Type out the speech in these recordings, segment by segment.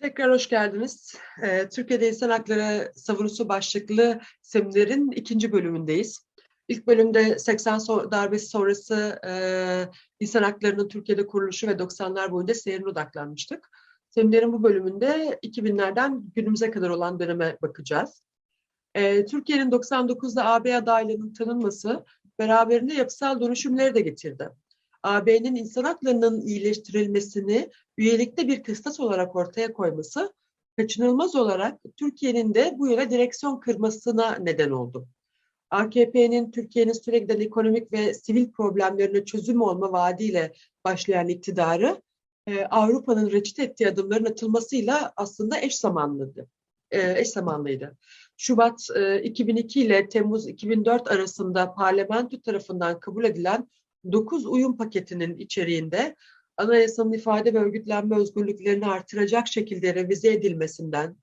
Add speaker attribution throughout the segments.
Speaker 1: Tekrar hoş geldiniz. Ee, Türkiye'de İnsan Hakları Savunusu başlıklı seminerin ikinci bölümündeyiz. İlk bölümde 80 so darbesi sonrası e, insan haklarının Türkiye'de kuruluşu ve 90'lar boyunca seyrine odaklanmıştık. Seminerin bu bölümünde 2000'lerden günümüze kadar olan döneme bakacağız. E, Türkiye'nin 99'da AB adaylığının tanınması beraberinde yapısal dönüşümleri de getirdi. AB'nin insan haklarının iyileştirilmesini üyelikte bir kıstas olarak ortaya koyması kaçınılmaz olarak Türkiye'nin de bu yöne direksiyon kırmasına neden oldu. AKP'nin Türkiye'nin sürekli ekonomik ve sivil problemlerine çözüm olma vaadiyle başlayan iktidarı e, Avrupa'nın reçete ettiği adımların atılmasıyla aslında eş zamanlıydı. E, eş zamanlıydı. Şubat e, 2002 ile Temmuz 2004 arasında parlamento tarafından kabul edilen 9 uyum paketinin içeriğinde anayasanın ifade ve örgütlenme özgürlüklerini artıracak şekilde revize edilmesinden,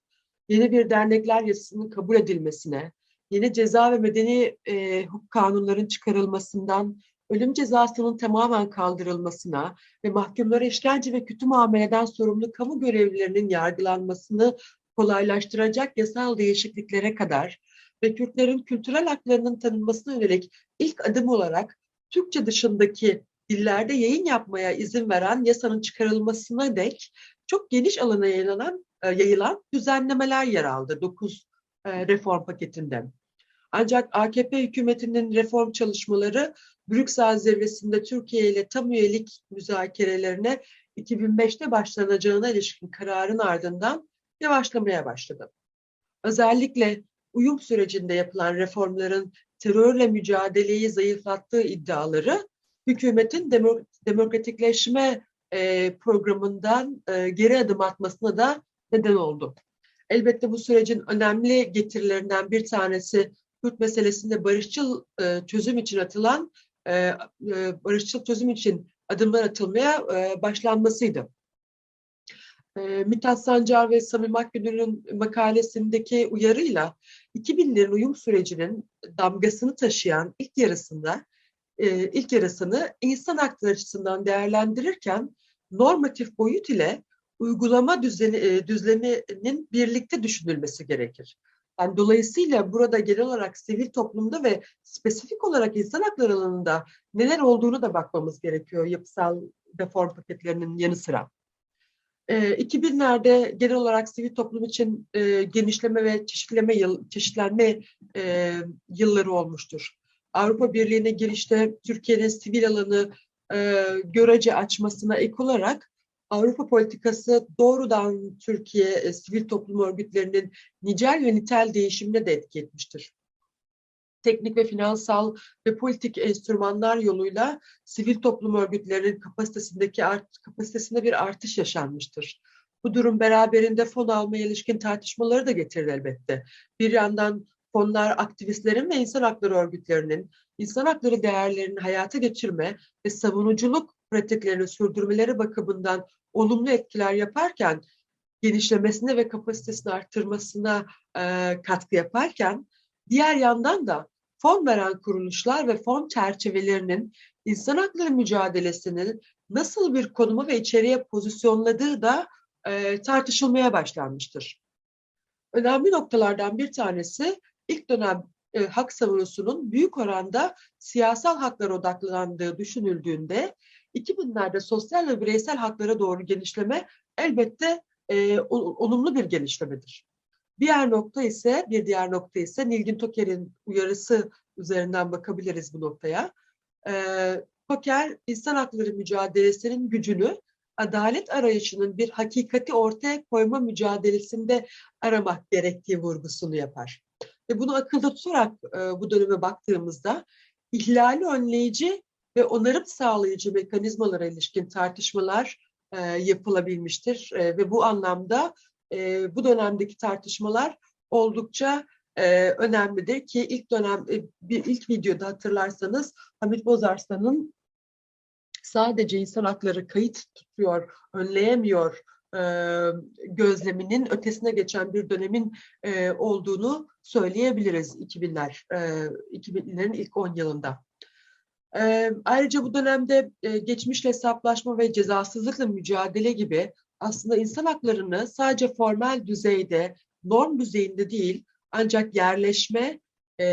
Speaker 1: yeni bir dernekler yasasının kabul edilmesine, yeni ceza ve medeni e, hukuk kanunların çıkarılmasından, ölüm cezasının tamamen kaldırılmasına ve mahkumlara işkence ve kötü muameleden sorumlu kamu görevlilerinin yargılanmasını kolaylaştıracak yasal değişikliklere kadar ve Kürtlerin kültürel haklarının tanınmasına yönelik ilk adım olarak Türkçe dışındaki dillerde yayın yapmaya izin veren yasanın çıkarılmasına dek çok geniş alana yayılan, e, yayılan düzenlemeler yer aldı 9 e, reform paketinde. Ancak AKP hükümetinin reform çalışmaları Brüksel zirvesinde Türkiye ile tam üyelik müzakerelerine 2005'te başlanacağına ilişkin kararın ardından yavaşlamaya başladı. Özellikle uyum sürecinde yapılan reformların terörle mücadeleyi zayıflattığı iddiaları hükümetin demokratikleşme e, programından e, geri adım atmasına da neden oldu. Elbette bu sürecin önemli getirilerinden bir tanesi Kürt meselesinde barışçıl e, çözüm için atılan barışçıl çözüm için adımlar atılmaya başlanmasıydı. E, Mithat Sancar ve Samim Akgün'ün makalesindeki uyarıyla 2000'lerin uyum sürecinin damgasını taşıyan ilk yarısında e, ilk yarısını insan hakları açısından değerlendirirken normatif boyut ile uygulama düzeni, e, düzleminin birlikte düşünülmesi gerekir. Yani dolayısıyla burada genel olarak sivil toplumda ve spesifik olarak insan hakları alanında neler olduğunu da bakmamız gerekiyor yapısal reform paketlerinin yanı sıra. 2000'lerde ee, genel olarak sivil toplum için e, genişleme ve çeşitleme yıl, çeşitlenme e, yılları olmuştur. Avrupa Birliği'ne girişte Türkiye'nin sivil alanı e, görece açmasına ek olarak Avrupa politikası doğrudan Türkiye e, sivil toplum örgütlerinin nicel ve nitel değişimine de etki etmiştir teknik ve finansal ve politik enstrümanlar yoluyla sivil toplum örgütlerinin kapasitesindeki art, kapasitesinde bir artış yaşanmıştır. Bu durum beraberinde fon almaya ilişkin tartışmaları da getirir elbette. Bir yandan fonlar aktivistlerin ve insan hakları örgütlerinin insan hakları değerlerini hayata geçirme ve savunuculuk pratiklerini sürdürmeleri bakımından olumlu etkiler yaparken genişlemesine ve kapasitesini arttırmasına e, katkı yaparken diğer yandan da fon veren kuruluşlar ve fon çerçevelerinin insan hakları mücadelesinin nasıl bir konuma ve içeriye pozisyonladığı da e, tartışılmaya başlanmıştır. Önemli noktalardan bir tanesi ilk dönem e, hak savunusunun büyük oranda siyasal haklara odaklandığı düşünüldüğünde 2000'lerde sosyal ve bireysel haklara doğru genişleme elbette e, olumlu bir genişlemedir. Diğer nokta ise, bir diğer nokta ise Nilgün Toker'in uyarısı üzerinden bakabiliriz bu noktaya. Ee, Toker, insan hakları mücadelesinin gücünü adalet arayışının bir hakikati ortaya koyma mücadelesinde aramak gerektiği vurgusunu yapar. Ve bunu akılda tutarak e, bu döneme baktığımızda ihlali önleyici ve onarım sağlayıcı mekanizmalara ilişkin tartışmalar e, yapılabilmiştir. E, ve bu anlamda e, bu dönemdeki tartışmalar oldukça e, önemlidir ki ilk dönem e, bir ilk videoda hatırlarsanız Hamit Bozarslan'ın sadece insan hakları kayıt tutuyor, önleyemiyor e, gözleminin ötesine geçen bir dönemin e, olduğunu söyleyebiliriz 2000'ler, e, 2000'lerin ilk 10 yılında. E, ayrıca bu dönemde e, geçmişle hesaplaşma ve cezasızlıkla mücadele gibi aslında insan haklarını sadece formal düzeyde, norm düzeyinde değil ancak yerleşme e,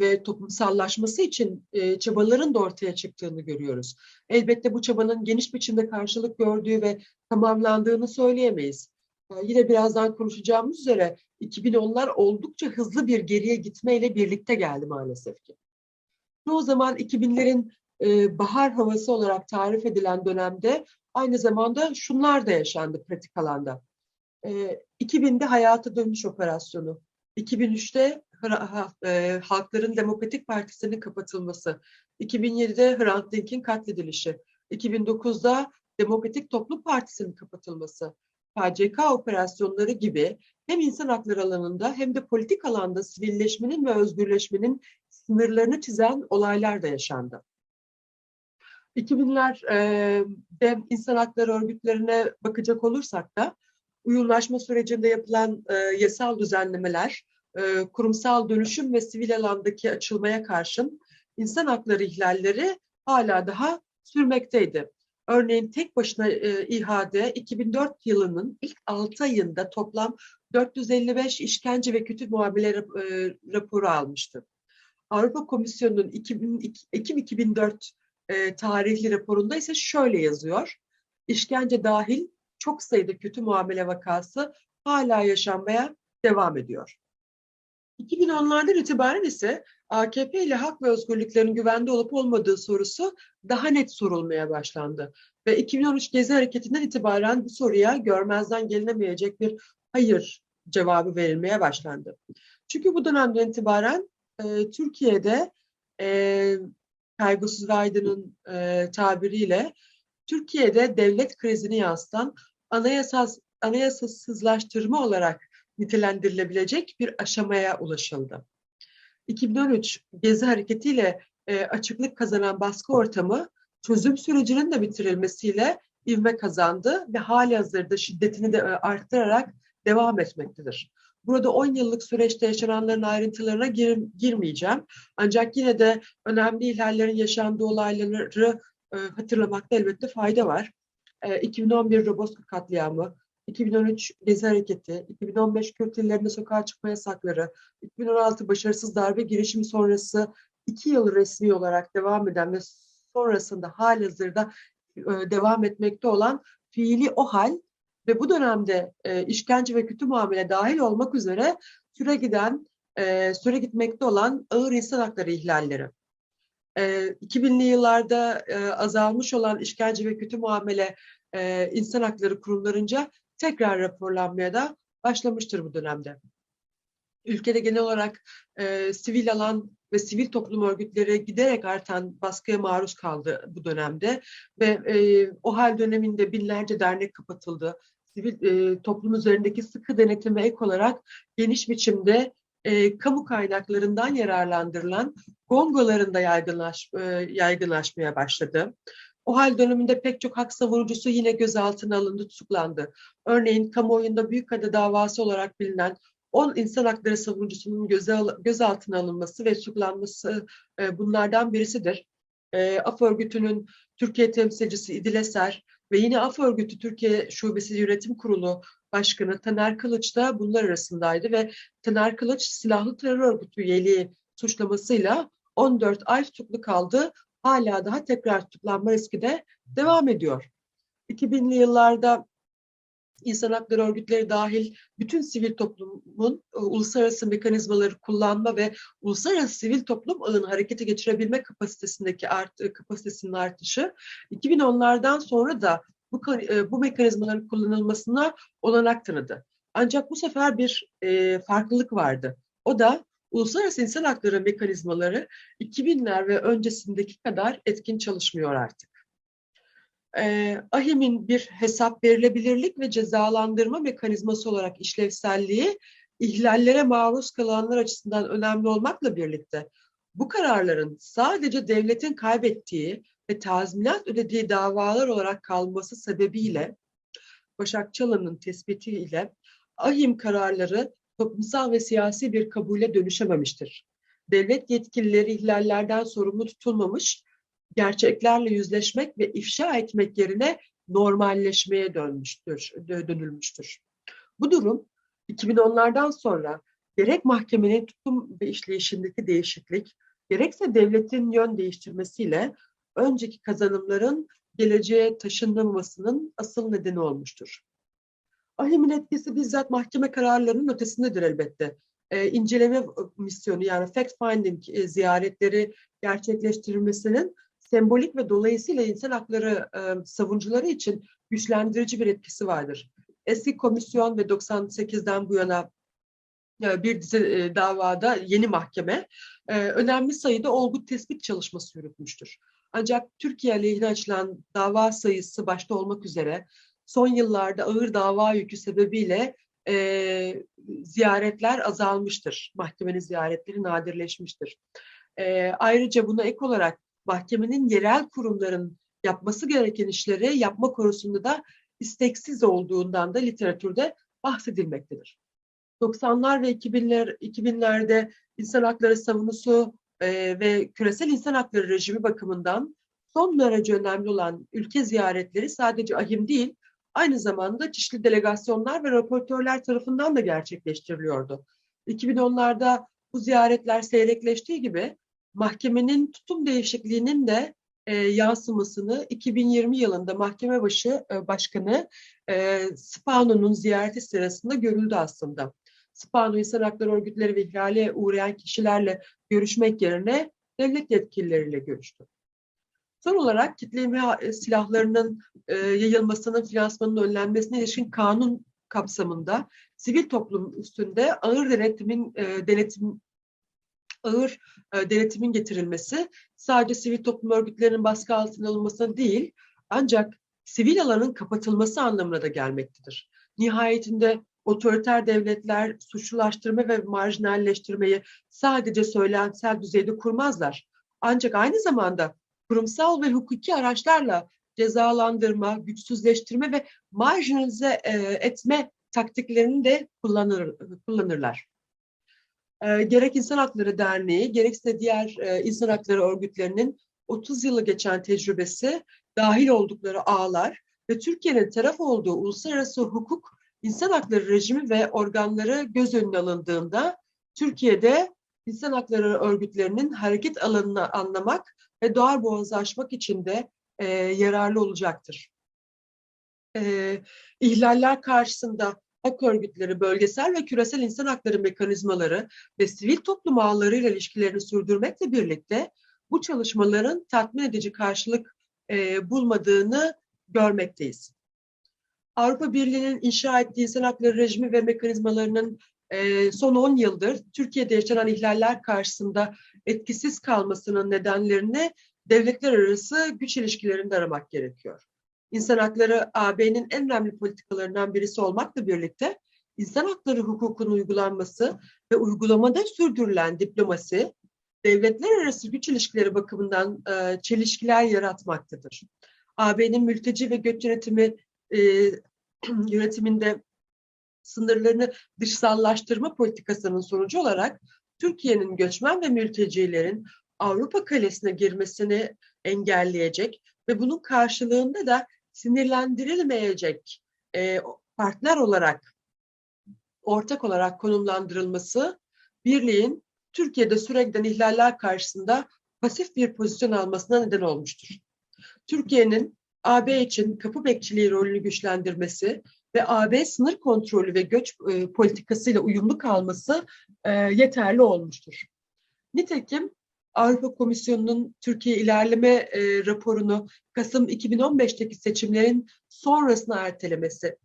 Speaker 1: ve toplumsallaşması için e, çabaların da ortaya çıktığını görüyoruz. Elbette bu çabanın geniş biçimde karşılık gördüğü ve tamamlandığını söyleyemeyiz. E, yine birazdan konuşacağımız üzere 2010'lar oldukça hızlı bir geriye gitmeyle birlikte geldi maalesef ki. Çoğu zaman 2000'lerin e, bahar havası olarak tarif edilen dönemde aynı zamanda şunlar da yaşandı pratik alanda. E, 2000'de hayata dönüş operasyonu, 2003'te e, Halkların Demokratik Partisi'nin kapatılması, 2007'de Hrant Dink'in katledilişi, 2009'da Demokratik Toplum Partisi'nin kapatılması, KCK operasyonları gibi hem insan hakları alanında hem de politik alanda sivilleşmenin ve özgürleşmenin sınırlarını çizen olaylar da yaşandı. 2000'lerde insan hakları örgütlerine bakacak olursak da uyumlaşma sürecinde yapılan e, yasal düzenlemeler, e, kurumsal dönüşüm ve sivil alandaki açılmaya karşın insan hakları ihlalleri hala daha sürmekteydi. Örneğin tek başına e, İHA'de 2004 yılının ilk 6 ayında toplam 455 işkence ve kötü muamele e, raporu almıştı. Avrupa Komisyonu'nun 2000, 2004 e, tarihli raporunda ise şöyle yazıyor. İşkence dahil çok sayıda kötü muamele vakası hala yaşanmaya devam ediyor. 2010'lardan itibaren ise AKP ile hak ve özgürlüklerin güvende olup olmadığı sorusu daha net sorulmaya başlandı. Ve 2013 Gezi Hareketi'nden itibaren bu soruya görmezden gelinemeyecek bir hayır cevabı verilmeye başlandı. Çünkü bu dönemden itibaren e, Türkiye'de e, Kaygısız Aydın'ın e, tabiriyle Türkiye'de devlet krizini yansıtan anayasas, anayasasızlaştırma olarak nitelendirilebilecek bir aşamaya ulaşıldı. 2013 Gezi hareketiyle e, açıklık kazanan baskı ortamı çözüm sürecinin de bitirilmesiyle ivme kazandı ve hali hazırda şiddetini de e, arttırarak devam etmektedir. Burada 10 yıllık süreçte yaşananların ayrıntılarına gir, girmeyeceğim. Ancak yine de önemli ihlallerin yaşandığı olayları e, hatırlamakta elbette fayda var. E, 2011 Roboska katliamı, 2013 Gezi Hareketi, 2015 Kürt illerinde sokağa çıkma yasakları, 2016 başarısız darbe girişimi sonrası iki yıl resmi olarak devam eden ve sonrasında halihazırda e, devam etmekte olan fiili o hal ve bu dönemde e, işkence ve kötü muamele dahil olmak üzere süre giden, e, süre gitmekte olan ağır insan hakları ihlalleri. E, 2000'li yıllarda e, azalmış olan işkence ve kötü muamele e, insan hakları kurumlarınca tekrar raporlanmaya da başlamıştır bu dönemde. Ülkede genel olarak e, sivil alan ve sivil toplum örgütleri giderek artan baskıya maruz kaldı bu dönemde ve e, o hal döneminde binlerce dernek kapatıldı. Sivil e, toplum üzerindeki sıkı denetime ek olarak geniş biçimde e, kamu kaynaklarından yararlandırılan gongoların da yaygınlaş, e, yaygınlaşmaya başladı. O hal döneminde pek çok hak savunucusu yine gözaltına alındı, tutuklandı. Örneğin kamuoyunda Büyükada davası olarak bilinen 10 insan hakları savunucusunun gözaltına alınması ve tutuklanması e, bunlardan birisidir. E, AF örgütünün Türkiye temsilcisi İdil Eser ve yine AF örgütü Türkiye Şubesi Yönetim Kurulu Başkanı Taner Kılıç da bunlar arasındaydı ve Taner Kılıç silahlı terör örgütü üyeliği suçlamasıyla 14 ay tutuklu kaldı hala daha tekrar tutuklanma riski de devam ediyor. 2000'li yıllarda insan hakları örgütleri dahil bütün sivil toplumun e, uluslararası mekanizmaları kullanma ve uluslararası sivil toplum ağını harekete geçirebilme kapasitesindeki art, e, kapasitesinin artışı 2010'lardan sonra da bu, e, bu mekanizmaların kullanılmasına olanak tanıdı. Ancak bu sefer bir e, farklılık vardı. O da uluslararası insan hakları mekanizmaları 2000'ler ve öncesindeki kadar etkin çalışmıyor artık. Eh, AHİM'in bir hesap verilebilirlik ve cezalandırma mekanizması olarak işlevselliği ihlallere maruz kalanlar açısından önemli olmakla birlikte bu kararların sadece devletin kaybettiği ve tazminat ödediği davalar olarak kalması sebebiyle Başak Çalan'ın tespitiyle ahim kararları toplumsal ve siyasi bir kabule dönüşememiştir. Devlet yetkilileri ihlallerden sorumlu tutulmamış, gerçeklerle yüzleşmek ve ifşa etmek yerine normalleşmeye dönmüştür, dö- dönülmüştür. Bu durum 2010'lardan sonra gerek mahkemenin tutum ve işleyişindeki değişiklik, gerekse devletin yön değiştirmesiyle önceki kazanımların geleceğe taşınmamasının asıl nedeni olmuştur. Ahimin etkisi bizzat mahkeme kararlarının ötesindedir elbette. Ee, inceleme misyonu yani fact finding e, ziyaretleri gerçekleştirilmesinin sembolik ve dolayısıyla insan hakları e, savunucuları için güçlendirici bir etkisi vardır. Eski komisyon ve 98'den bu yana e, bir dizi e, davada yeni mahkeme e, önemli sayıda olgu tespit çalışması yürütmüştür. Ancak Türkiye aleyhine açılan dava sayısı başta olmak üzere son yıllarda ağır dava yükü sebebiyle e, ziyaretler azalmıştır. Mahkemenin ziyaretleri nadirleşmiştir. E, ayrıca buna ek olarak mahkemenin yerel kurumların yapması gereken işleri yapma konusunda da isteksiz olduğundan da literatürde bahsedilmektedir. 90'lar ve 2000'ler 2000'lerde insan hakları savunusu e, ve küresel insan hakları rejimi bakımından son derece önemli olan ülke ziyaretleri sadece ahim değil, aynı zamanda çeşitli delegasyonlar ve raportörler tarafından da gerçekleştiriliyordu. 2010'larda bu ziyaretler seyrekleştiği gibi mahkemenin tutum değişikliğinin de e, yansımasını 2020 yılında mahkeme başı e, başkanı e, Spano'nun ziyareti sırasında görüldü aslında. Spano insan hakları örgütleri ve ihlale uğrayan kişilerle görüşmek yerine devlet yetkilileriyle görüştü. Son olarak kitle imha silahlarının e, yayılmasının, finansmanının önlenmesine ilişkin kanun kapsamında sivil toplum üstünde ağır denetimin e, denetim ağır e, denetimin getirilmesi sadece sivil toplum örgütlerinin baskı altına alınmasına değil ancak sivil alanın kapatılması anlamına da gelmektedir. Nihayetinde otoriter devletler suçlulaştırma ve marjinalleştirmeyi sadece söylemsel düzeyde kurmazlar. Ancak aynı zamanda kurumsal ve hukuki araçlarla cezalandırma, güçsüzleştirme ve marjinalize e, etme taktiklerini de kullanır, kullanırlar. E, gerek İnsan Hakları Derneği, gerekse diğer e, insan hakları örgütlerinin 30 yılı geçen tecrübesi, dahil oldukları ağlar ve Türkiye'nin taraf olduğu uluslararası hukuk, insan hakları rejimi ve organları göz önüne alındığında Türkiye'de insan hakları örgütlerinin hareket alanını anlamak ve doğal boğazı aşmak için de e, yararlı olacaktır. E, ihlaller karşısında hak örgütleri, bölgesel ve küresel insan hakları mekanizmaları ve sivil toplum ağlarıyla ilişkilerini sürdürmekle birlikte bu çalışmaların tatmin edici karşılık e, bulmadığını görmekteyiz. Avrupa Birliği'nin inşa ettiği insan hakları rejimi ve mekanizmalarının e, son 10 yıldır Türkiye'de yaşanan ihlaller karşısında etkisiz kalmasının nedenlerini devletler arası güç ilişkilerinde aramak gerekiyor. İnsan hakları AB'nin en önemli politikalarından birisi olmakla birlikte insan hakları hukukunun uygulanması ve uygulamada sürdürülen diplomasi devletler arası güç ilişkileri bakımından e, çelişkiler yaratmaktadır. AB'nin mülteci ve göç yönetimi e, yönetiminde sınırlarını dışsallaştırma politikasının sonucu olarak Türkiye'nin göçmen ve mültecilerin Avrupa kalesine girmesini engelleyecek ve bunun karşılığında da sinirlendirilmeyecek e, partner olarak, ortak olarak konumlandırılması birliğin Türkiye'de sürekli ihlaller karşısında pasif bir pozisyon almasına neden olmuştur. Türkiye'nin AB için kapı bekçiliği rolünü güçlendirmesi ve AB sınır kontrolü ve göç e, politikasıyla uyumlu kalması e, yeterli olmuştur. Nitekim Avrupa Komisyonu'nun Türkiye ilerleme e, raporunu Kasım 2015'teki seçimlerin sonrasına ertelemesi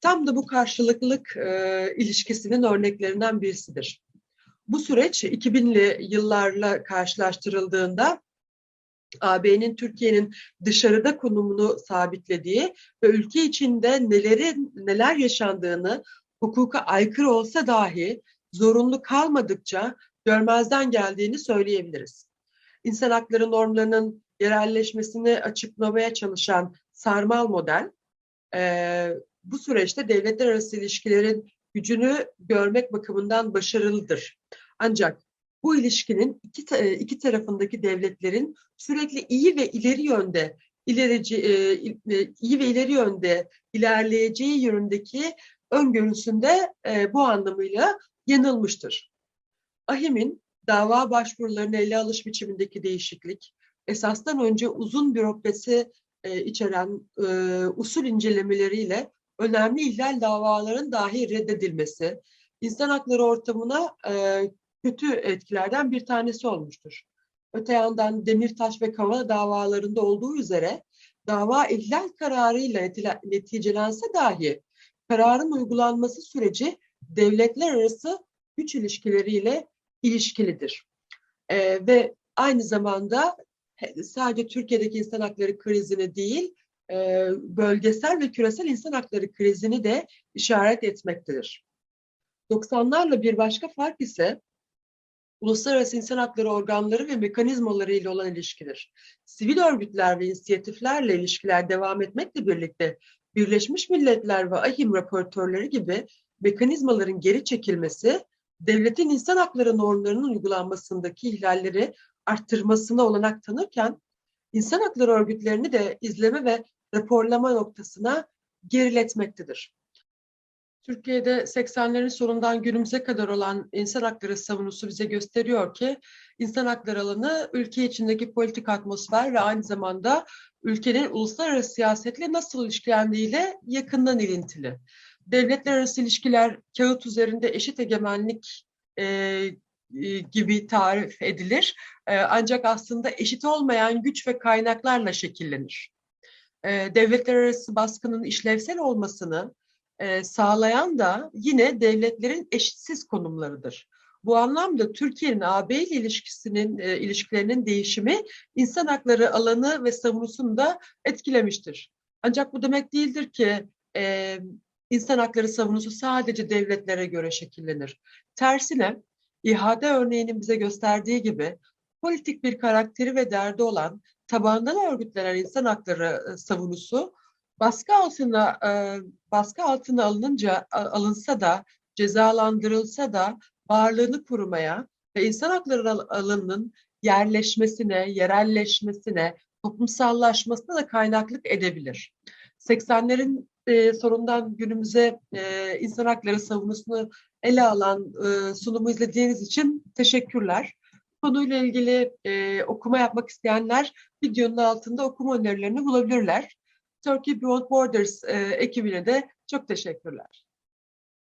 Speaker 1: tam da bu karşılıklılık e, ilişkisinin örneklerinden birisidir. Bu süreç 2000'li yıllarla karşılaştırıldığında AB'nin Türkiye'nin dışarıda konumunu sabitlediği ve ülke içinde nelerin neler yaşandığını hukuka aykırı olsa dahi zorunlu kalmadıkça görmezden geldiğini söyleyebiliriz. İnsan hakları normlarının yerelleşmesini açıklamaya çalışan sarmal model e, bu süreçte devletler arası ilişkilerin gücünü görmek bakımından başarılıdır. Ancak bu ilişkinin iki, iki tarafındaki devletlerin sürekli iyi ve ileri yönde ilerici, e, e, iyi ve ileri yönde ilerleyeceği yönündeki öngörüsünde e, bu anlamıyla yanılmıştır. Ahim'in dava başvurularını ele alış biçimindeki değişiklik, esasdan önce uzun bürokrasi e, içeren e, usul incelemeleriyle önemli ihlal davaların dahi reddedilmesi, insan hakları ortamına e, kötü etkilerden bir tanesi olmuştur. Öte yandan Demirtaş ve Kavala davalarında olduğu üzere dava ihlal kararıyla neticelense dahi kararın uygulanması süreci devletler arası güç ilişkileriyle ilişkilidir. Ee, ve aynı zamanda sadece Türkiye'deki insan hakları krizini değil, e, bölgesel ve küresel insan hakları krizini de işaret etmektedir. 90'larla bir başka fark ise uluslararası insan hakları organları ve mekanizmaları ile olan ilişkidir. Sivil örgütler ve inisiyatiflerle ilişkiler devam etmekle birlikte Birleşmiş Milletler ve AHİM raportörleri gibi mekanizmaların geri çekilmesi, devletin insan hakları normlarının uygulanmasındaki ihlalleri arttırmasına olanak tanırken, insan hakları örgütlerini de izleme ve raporlama noktasına geriletmektedir. Türkiye'de 80'lerin sonundan günümüze kadar olan insan hakları savunusu bize gösteriyor ki insan hakları alanı ülke içindeki politik atmosfer ve aynı zamanda ülkenin uluslararası siyasetle nasıl ilişkilendiğiyle yakından ilintili. Devletler arası ilişkiler kağıt üzerinde eşit egemenlik e, e, gibi tarif edilir. E, ancak aslında eşit olmayan güç ve kaynaklarla şekillenir. E, devletler arası baskının işlevsel olmasını e, sağlayan da yine devletlerin eşitsiz konumlarıdır. Bu anlamda Türkiye'nin AB ile ilişkisinin e, ilişkilerinin değişimi insan hakları alanı ve savunusunu da etkilemiştir. Ancak bu demek değildir ki e, insan hakları savunusu sadece devletlere göre şekillenir. Tersine İHA'de örneğinin bize gösterdiği gibi politik bir karakteri ve derdi olan tabandan örgütlenen insan hakları e, savunusu baskı altına e, baskı altına alınınca alınsa da cezalandırılsa da varlığını korumaya ve insan hakları al- alanının yerleşmesine, yerelleşmesine, toplumsallaşmasına da kaynaklık edebilir. 80'lerin e, sonundan günümüze e, insan hakları savunusunu ele alan e, sunumu izlediğiniz için teşekkürler. Konuyla ilgili e, okuma yapmak isteyenler videonun altında okuma önerilerini bulabilirler. Turkey Beyond Borders e, ekibine de çok teşekkürler.